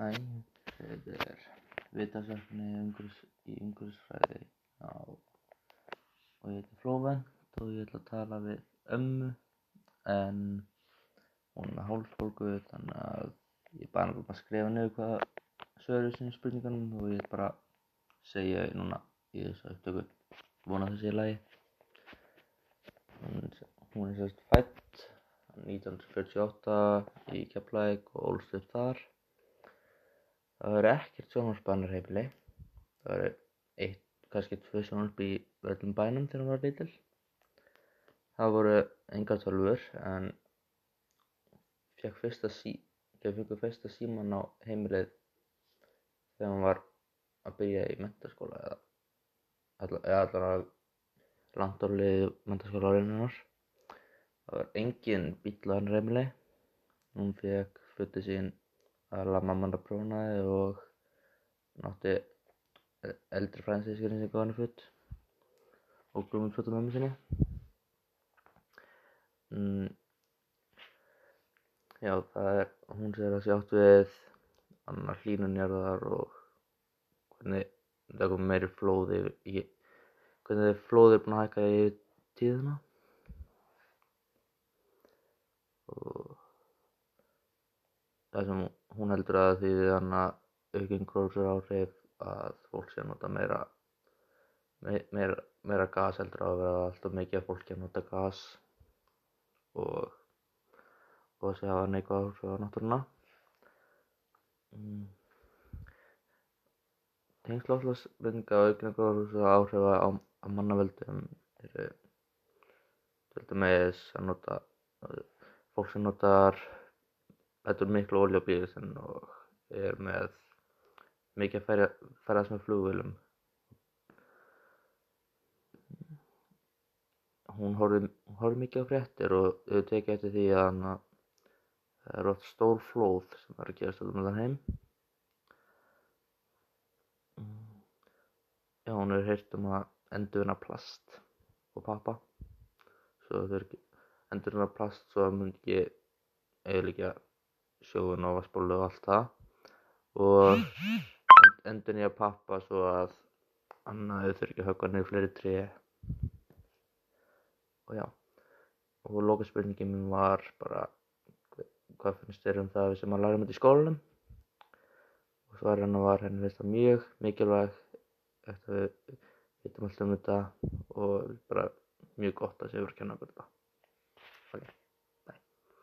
Hæ, þetta er viðtalsefni í umhverfisfræði og ég heiti Flóvent og ég ætla að tala við ömmu en hún er með hálsbólgu þannig að ég bara að skrifa niður hvað svöruðu sinni spurningunum og ég ætla bara að segja núna í þessu upptöku. Vona sé í lagi. Hún, er sérst fædd 1948 í Keflavík og ólst upp þar. Það verður ekkert sjónvarpsbanarheimili. Það verður eitt, kannski tvö sjónvarp í öllum bænum þegar hún var lítil. Það voru engar tölvur en fekk fyrsta sí, fyrsta síman á heimilið þegar hún var að byrja í menntaskóla eða eða allar að landorlið menntaskóla áriðinnar. Það var engin bíl á hann heimili. Hún fekk fötið sín aðalega mamman að prjónaði og nátti eldri frænsískurinn sem gaf henni föt og glúmið föt á mömmu sinni. Mm, já, það er, hún segir að sjátt við annar hlínunjarðar og hvernig það kom meiri flóði í, hvernig flóði er búin að hækka í tíðina og það sem hún heldur að því þannig aukinn gróðsar áhrif að fólk sé að nota meira meira, meira gas heldur að vera alltaf mikið að fólki að nota gas og og að hafa neikvæð áhrif á náttúruna mm. tengsláslagsbyrninga og aukinn gróðsar áhrif á, á mannavöldum eru til dæmis að nota fólk sem notar er miklu olja á bílinn og er með mikið að ferðast með flugvélum. Hún horfði mikið á fréttir og þau tekið eftir því að hana, það er oft stór flóð sem er að gerast alltaf með það heim. Já hún hefur heyrt um að endurna plast og pappa. Svo þau endurna plast svo að það mun ekki eiginlega sjóun og vatnsbólu og allt það. Og endur nýja pappa svo að annað þau þurfi ekki að höggva niður fleiri tré. Og já. Og loka spurningin mín var bara hvað finnst þér um það sem að læra um þetta í skólanum? Og hennar var henni finnst það mjög mikilvæg eftir að við vitum alltaf um þetta og bara mjög gott að séu kenna okkur þetta